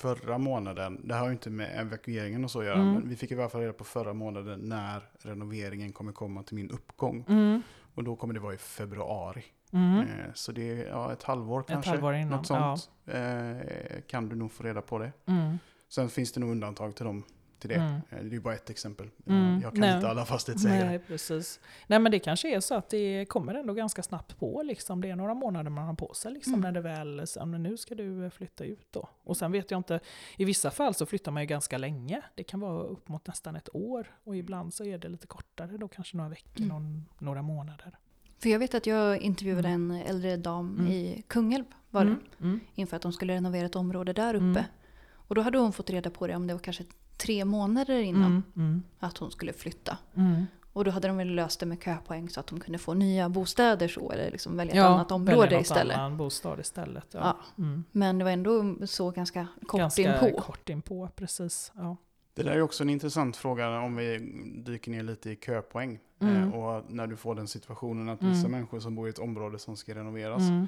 förra månaden, det har ju inte med evakueringen och så att göra, Mm. men vi fick i alla fall reda på förra månaden när renoveringen kommer komma till min uppgång. Mm. Och då kommer det vara i februari. Mm. Eh, så det är ja, ett halvår kanske. halvår innan, Något sånt. Eh, kan du nog få reda på det. Mm. Sen finns det nog undantag till, dem, till det. Mm. Eh, det är ju bara ett exempel. Mm. Eh, Jag kan Nej. inte alla fastighetsägare. Nej, precis. Nej, men det kanske är så att det kommer ändå ganska snabbt på. Liksom. Det är några månader man har på sig liksom, Mm. när det väl, men nu ska du eh, flytta ut då. Och sen vet jag inte, i vissa fall så flyttar man ju ganska länge. Det kan vara upp mot nästan ett år. Och ibland så är det lite kortare, då kanske några veckor, Mm. någon, några månader. För jag vet att jag intervjuade en äldre dam Mm. i Kungälv var det, Mm. Mm. inför att de skulle renovera ett område där uppe. Mm. Och då hade hon fått reda på det om det var kanske tre månader innan Mm. Mm. att hon skulle flytta. Mm. Och då hade de väl löst det med köpoäng så att de kunde få nya bostäder så eller liksom välja ett Ja, annat välja område något istället. annan bostad istället. Ja. Ja. Mm. Men det var ändå så ganska kort Ganska inpå. kort inpå, precis. Ja. Det där är också en intressant fråga om vi dyker ner lite i köpoäng. Mm. Eh, och när du får den situationen att Mm. vissa människor som bor i ett område som ska renoveras Mm.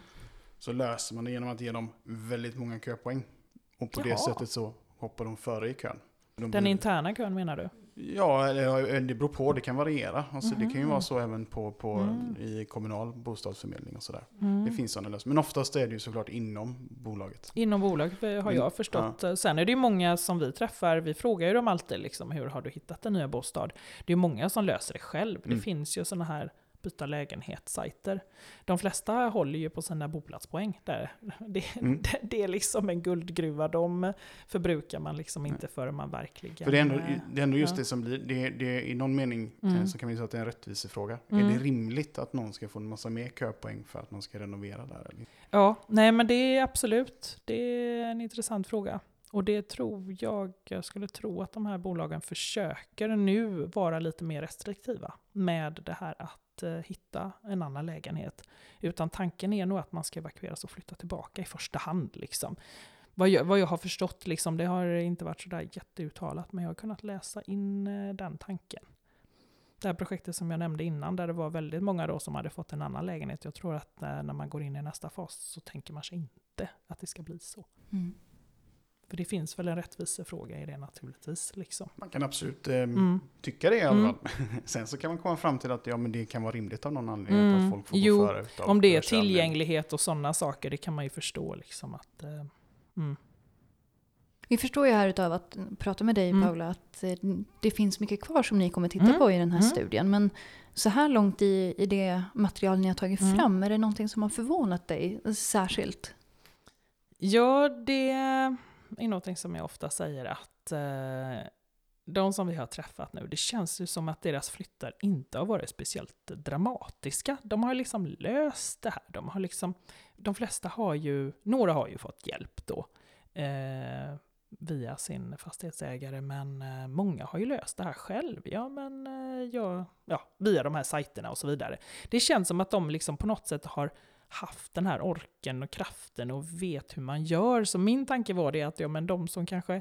så löser man det genom att ge dem väldigt många köpoäng. Och på Jaha. det sättet så hoppar de före i kön. De Den interna kön menar du? Ja, det beror på. Det kan variera. Alltså, Det kan ju Mhm. vara så även på, på, Mm. i kommunal bostadsförmedling och sådär. Mm. Det finns sådana lösningar. Men oftast är det ju såklart inom bolaget. Inom bolaget har Mm, jag förstått. Sen är det ju många som vi träffar, vi frågar ju dem alltid liksom, hur har du hittat en ny bostad? Det är många som löser det själv. Det Mm. finns ju sådana här byta lägenhet-sajter. De flesta håller ju på sina boplatspoäng. Där. Det, Mm. det, det är liksom en guldgruva. De förbrukar man liksom inte förrän man verkligen... För det är ändå, eh, det är ändå just ja. det som blir, det, det, i någon mening eh, Mm. så kan vi säga att det är en rättvisefråga. Mm. Är det rimligt att någon ska få en massa mer köpoäng för att man ska renovera där? Eller? Ja, nej men det är absolut, det är en intressant fråga. Och det tror jag, jag skulle tro att de här bolagen försöker nu vara lite mer restriktiva med det här att eh, hitta en annan lägenhet. Utan tanken är nog att man ska evakueras och flytta tillbaka i första hand. Liksom. Vad, jag, vad jag har förstått, liksom, det har inte varit sådär jätteuttalat, men jag har kunnat läsa in eh, den tanken. Det här projektet som jag nämnde innan, där det var väldigt många då som hade fått en annan lägenhet. Jag tror att eh, när man går in i nästa fas så tänker man sig inte att det ska bli så. Mm. För det finns väl en rättvisefråga i det naturligtvis. Liksom. Man kan absolut eh, Mm. tycka det i alla Mm. fall. [laughs] Sen så kan man komma fram till att ja, men det kan vara rimligt av någon anledning Mm. att folk får Jo, gå före. utav Om det är tillgänglighet och sådana saker, det kan man ju förstå. Liksom, att, eh, mm. Vi förstår ju här utav att prata med dig Mm. Paula att eh, det finns mycket kvar som ni kommer titta Mm. på i den här Mm. studien. Men så här långt i, i det material ni har tagit Mm. fram, är det någonting som har förvånat dig särskilt? Ja, det är någonting som jag ofta säger att eh, de som vi har träffat nu, det känns ju som att deras flyttar inte har varit speciellt dramatiska. De har liksom löst det här. De, har liksom, de flesta har ju, några har ju fått hjälp då eh, via sin fastighetsägare, men eh, många har ju löst det här själv. Ja, men eh, ja, ja, via de här sajterna och så vidare. Det känns som att de liksom på något sätt har haft den här orken och kraften och vet hur man gör. Så min tanke var det att ja, men de som kanske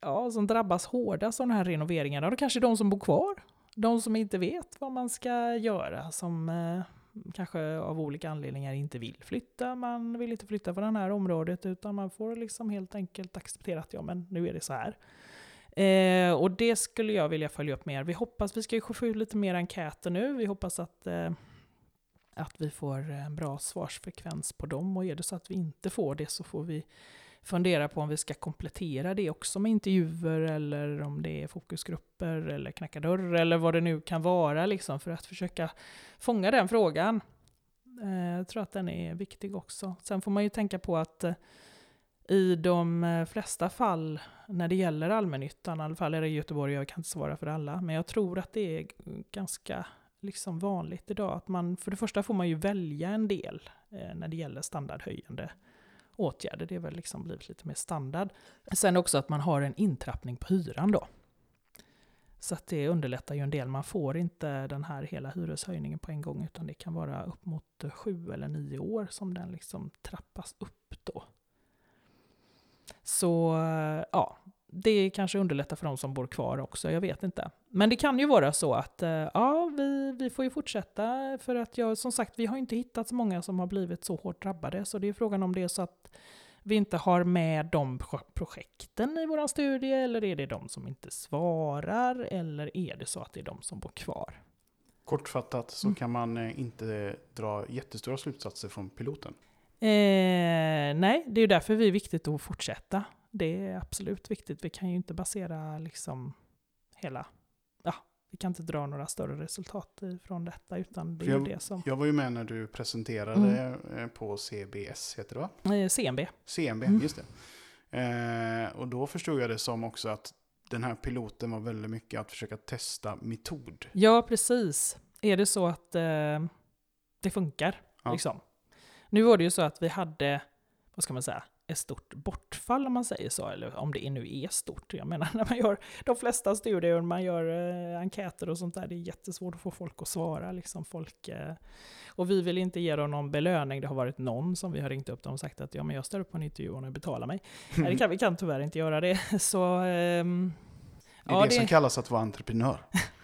ja, som drabbas hårdast av de här renoveringarna, då kanske de som bor kvar. De som inte vet vad man ska göra, som eh, kanske av olika anledningar inte vill flytta. Man vill inte flytta från det här området, utan man får liksom helt enkelt acceptera att ja, men nu är det så här. Eh, och det skulle jag vilja följa upp mer. Vi hoppas, vi ska ju få ut lite mer enkäter nu. Vi hoppas att eh, att vi får eh, en bra svarsfrekvens på dem. Och är det så att vi inte får det så får vi fundera på om vi ska komplettera det också med intervjuer eller om det är fokusgrupper eller knacka dörr eller vad det nu kan vara liksom för att försöka fånga den frågan. Eh, jag tror att den är viktig också. Sen får man ju tänka på att eh, i de flesta fall när det gäller allmännyttan, i alla fall är det i Göteborg, jag kan inte svara för alla, men jag tror att det är ganska liksom vanligt idag att man, för det första får man ju välja en del eh, när det gäller standardhöjande åtgärder. Det är väl liksom blivit lite mer standard. Sen också att man har en intrappning på hyran då. Så att det underlättar ju en del. Man får inte den här hela hyreshöjningen på en gång utan det kan vara upp mot sju eller nio år som den liksom trappas upp då. Så eh, ja, det kanske underlättar för de som bor kvar också, jag vet inte. Men det kan ju vara så att eh, ja, vi, vi får ju fortsätta för att jag, som sagt, vi har inte hittat så många som har blivit så hårt drabbade. Så det är frågan om det är så att vi inte har med de pro- projekten i vår studie, eller är det de som inte svarar, eller är det så att det är de som bor kvar? Kortfattat så Mm. kan man eh, inte dra jättestora slutsatser från piloten. Eh, nej, det är ju därför det är viktigt att fortsätta. Det är absolut viktigt. Vi kan ju inte basera liksom hela... Ja, vi kan inte dra några större resultat från detta, utan det är ju det som... Jag var ju med när du presenterade eh, på CBS, heter det va? Eh, CMB. CMB, Mm. just det. Eh, och då förstod jag det som också att den här piloten var väldigt mycket att försöka testa metod. Ja, precis. Är det så att eh, det funkar? Ja. Liksom. Nu var det ju så att vi hade, vad ska man säga, ett stort bortfall om man säger så, eller om det nu är stort. Jag menar [laughs] när man gör de flesta studier, man gör eh, enkäter och sånt där, det är jättesvårt att få folk att svara. Liksom folk, eh, och vi vill inte ge dem någon belöning, det har varit någon som vi har ringt upp dem och sagt att ja, men jag ställer upp på en intervju och ni betalar mig. [laughs] Nej, det kan, vi kan tyvärr inte göra det. [laughs] Så, ehm, Det är ja, det, som kallas att vara entreprenör.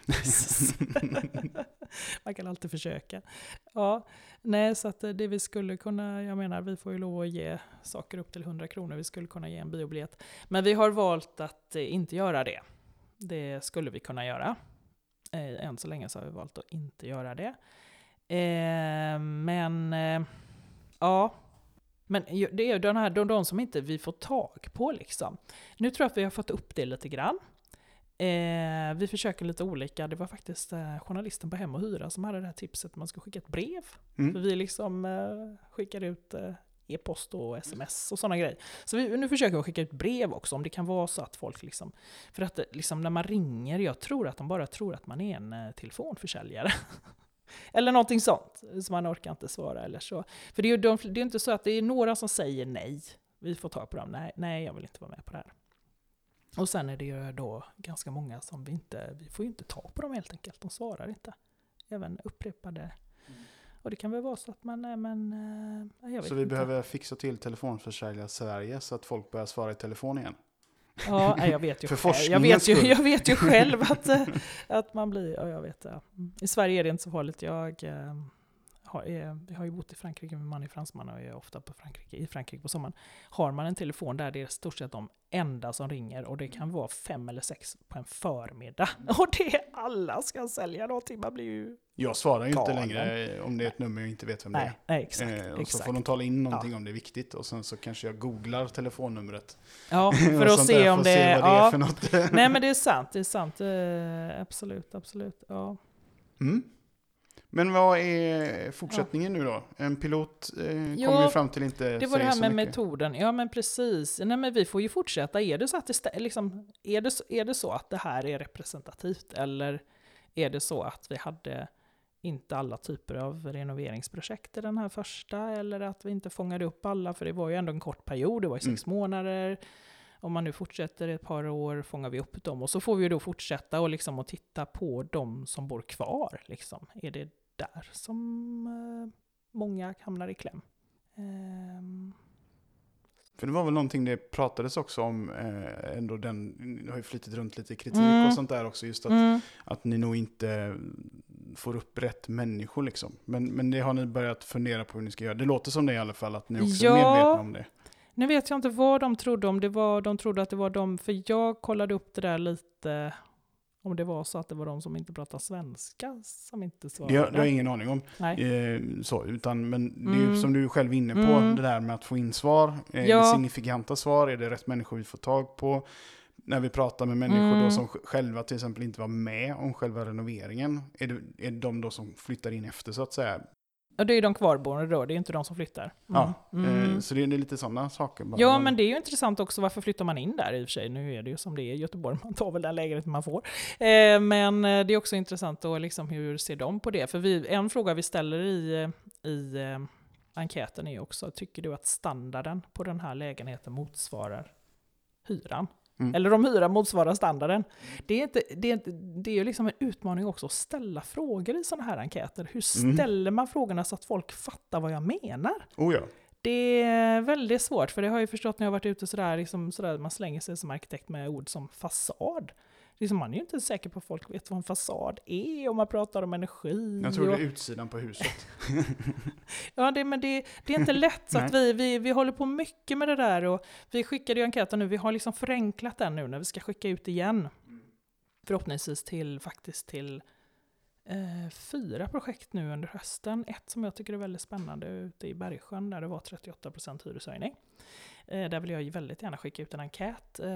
[laughs] Man kan alltid försöka. Ja, nej, så att eh, det vi skulle kunna, jag menar, vi får ju lov att ge saker upp till 100 kronor. Vi skulle kunna ge en biobiljett. Men vi har valt att eh, inte göra det. Det skulle vi kunna göra. Eh, än så länge så har vi valt att inte göra det. Men, ja. Men det är ju de här, de, de som inte vi får tag på liksom. Nu tror jag att vi har fått upp det lite grann. Eh, vi försöker lite olika. Det var faktiskt eh, journalisten på Hem och Hyra som hade det här tipset att man ska skicka ett brev. För Mm. vi liksom eh, skickar ut eh, e-post och sms och sådana grejer. Så vi, nu försöker vi skicka ut brev också, om det kan vara så att folk liksom... För att det, liksom när man ringer, jag tror att de bara tror att man är en eh, telefonförsäljare. [laughs] eller någonting sånt, så man orkar inte svara eller så. För det är ju de, det är inte så att det är några som säger nej. Vi får ta på dem, nej, nej jag vill inte vara med på det här. Och sen är det ju då ganska många som vi inte, vi får ju inte ta på dem helt enkelt, de svarar inte. Även upprepade. Och det kan väl vara så att man, är men, eh, jag vet Så vi inte. behöver fixa till telefonförsäljare Sverige så att folk börjar svara i telefon igen. Ja, nej, jag vet ju [laughs] För själv, jag vet ju, jag vet ju [laughs] själv att, eh, att man blir, ja jag vet det. Mm. I Sverige är det inte så farligt. Jag, eh, har, är, jag har ju bott i Frankrike, min man är fransman och är ofta på Frankrike, i Frankrike på sommaren. Har man en telefon där det är stort sett de enda som ringer och det kan vara fem eller sex på en förmiddag. [laughs] Och det är alla ska sälja någonting, man blir ju... Jag svarar ju inte längre om det är ett nummer jag inte vet vem det Nej, nej exakt. är. Eh, och så exakt. får de tala in någonting om det är viktigt och sen så kanske jag googlar telefonnumret. Ja, [laughs] för att se om det se är... det är Ja, för något. nej men det är [laughs] sant, det är sant. Eh, absolut, absolut. Ja. Mm. Men vad är fortsättningen nu då? En pilot eh, Ja, kommer vi fram till inte Det var det här med mycket. metoden. Ja men precis. Nej men vi får ju fortsätta. Är det så att det, liksom, är det, är det så att det här är representativt? Eller är det så att vi hade inte alla typer av renoveringsprojekt i den här första? Eller att vi inte fångade upp alla? För det var ju ändå en kort period, det var ju sex månader. Om man nu fortsätter ett par år fångar vi upp dem. Och så får vi då fortsätta och, liksom och titta på de som bor kvar. Liksom. Är det där som eh, många hamnar i kläm? Ehm, För det var väl någonting det pratades också om, eh, ändå den, det har ju flyttit runt lite kritik Mm. och sånt där också, just att, Mm. att ni nog inte får upp rätt människor liksom. Men, men det har ni börjat fundera på hur ni ska göra. Det låter som det i alla fall, att ni också Ja. är medvetna om det. Nu vet jag inte vad de trodde, om det var, de trodde att det var de, för jag kollade upp det där lite, om det var så att det var de som inte pratar svenska som inte Det svarade. har, det har jag ingen aning om. Eh, så, utan, men det är ju Mm. som du är själv inne på, Mm. det där med att få in svar. Är Ja. det signifikanta svar? Är det rätt människor vi får tag på? När vi pratar med människor Mm. då som sj- själva till exempel inte var med om själva renoveringen, är det, är det de då som flyttar in efter så att säga? Och det är de kvarboende då, det är inte de som flyttar. Mm. Ja, Mm. eh, så det är, lite sådana saker. bara. Ja, men det är ju intressant också, varför flyttar man in där i och för sig? Nu är det ju som det är i Göteborg, man tar väl den lägenheten man får. Eh, men eh, det är också intressant då, liksom, hur ser de på det? För vi, en fråga vi ställer i, i eh, enkäten är ju också, tycker du att standarden på den här lägenheten motsvarar hyran? Mm. Eller om hyran motsvarar standarden. Det är, inte, det, är, inte- det är ju liksom en utmaning också att ställa frågor i sådana här enkäter. Hur Mm. ställer man frågorna så att folk fattar vad jag menar? Oh ja. Det är väldigt svårt, för det har jag förstått när jag har varit ute sådär, liksom sådär man slänger sig som arkitekt med ord som fasad. Liksom man är ju inte säker på att folk vet vad en fasad är om man pratar om energi. Jag tror det och, är utsidan på huset. [laughs] ja, det, men det, det är inte lätt, så att [laughs] vi, vi, vi håller på mycket med det där. Och vi skickade ju enkäten nu, vi har liksom förenklat den nu när vi ska skicka ut igen. Förhoppningsvis till, faktiskt till eh, fyra projekt nu under hösten. Ett som jag tycker är väldigt spännande ute i Bergsjön där det var 38% hyreshöjning. Eh, där vill jag ju väldigt gärna skicka ut en enkät. Eh,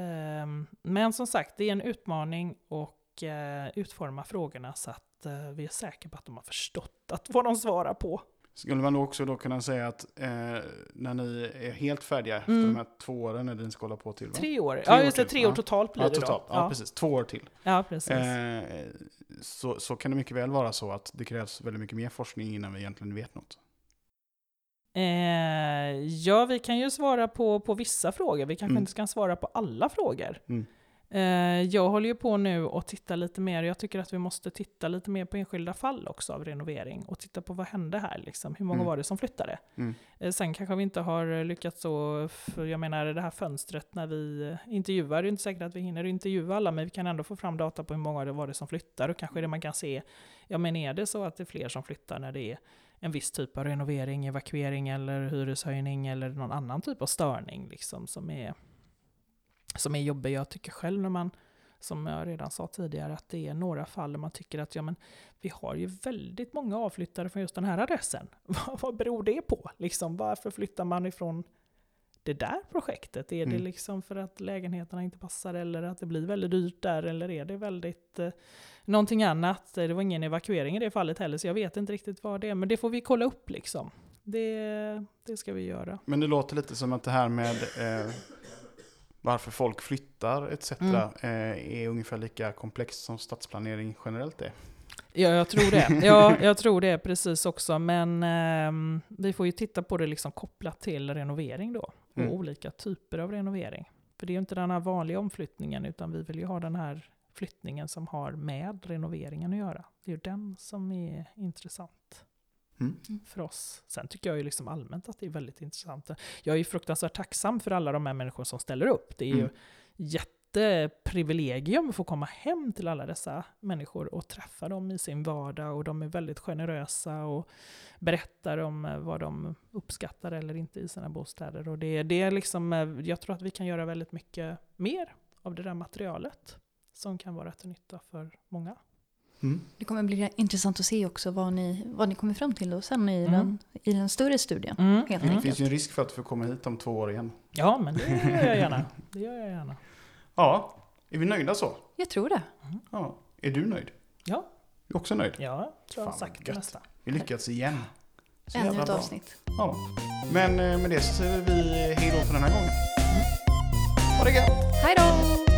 men som sagt, det är en utmaning och eh, utforma frågorna så att eh, vi är säkra på att de har förstått att vad de svarar på. Skulle man då också då kunna säga att eh, när ni är helt färdiga efter Mm. de här två åren, är det ni ska hålla på till? Va? Tre år. Tre ja, år just det. Tre år Ja. totalt blir Ja, det totalt. då. Ja, precis. Två år till. Ja, precis. Eh, så, så kan det mycket väl vara så att det krävs väldigt mycket mer forskning innan vi egentligen vet något. Eh, ja, vi kan ju svara på, på vissa frågor. Vi kanske Mm. inte kan svara på alla frågor. Mm. Eh, Jag håller ju på nu och tittar lite mer, jag tycker att vi måste titta lite mer på enskilda fall också av renovering och titta på vad hände här liksom, hur många Mm. var det som flyttade? Mm. Eh, Sen kanske vi inte har lyckats så, för jag menar det här fönstret när vi intervjuar, det är inte säkert att vi hinner intervjua alla, men vi kan ändå få fram data på hur många det var det som flyttar och kanske det man kan se, ja men är det så att det är fler som flyttar när det är en viss typ av renovering, evakuering eller hyreshöjning eller någon annan typ av störning liksom som är, som är jobbig. Jag tycker själv när man, som jag redan sa tidigare, att det är några fall där man tycker att ja, men vi har ju väldigt många avflyttare från just den här adressen. [laughs] Vad, vad beror det på? Liksom, varför flyttar man ifrån det där projektet? Är det Mm. liksom för att lägenheterna inte passar eller att det blir väldigt dyrt där eller är det väldigt eh, någonting annat? Det var ingen evakuering i det fallet heller så jag vet inte riktigt vad det är men det får vi kolla upp liksom. Det, det ska vi göra. Men det låter lite som att det här med eh, varför folk flyttar etc. Mm. Eh, är ungefär lika komplext som stadsplanering generellt är. Ja, jag tror det. [laughs] Ja, jag tror det precis också. Men ehm, vi får ju titta på det liksom kopplat till renovering då. Och Mm. olika typer av renovering. För det är ju inte den här vanliga omflyttningen, utan vi vill ju ha den här flyttningen som har med renoveringen att göra. Det är ju den som är intressant Mm. för oss. Sen tycker jag ju liksom allmänt att det är väldigt intressant. Jag är ju fruktansvärt tacksam för alla de här människor som ställer upp. Det är ju Mm. Jätteprivilegium att få komma hem till alla dessa människor och träffa dem i sin vardag och de är väldigt generösa och berättar om eh, vad de uppskattar eller inte i sina bostäder. Och det, det är liksom, eh, jag tror att vi kan göra väldigt mycket mer av det där materialet som kan vara till nytta för många. Mm. Det kommer bli intressant att se också vad ni, vad ni kommer fram till då sen i, Mm. den, i den större studien. Helt Det enkelt. finns ju en risk för att du får komma hit om två år igen. Ja, men det gör jag gärna. Det gör jag gärna. Ja, är vi nöjda så? Jag tror det. Ja. Är du nöjd? Ja. Är du också nöjd? Ja, tror jag har sagt det mesta. Vi lyckats igen. Så Ännu ett bra. avsnitt. Ja. Men eh, med det så säger vi hej då för den här gången. Ha det gött! Hej då!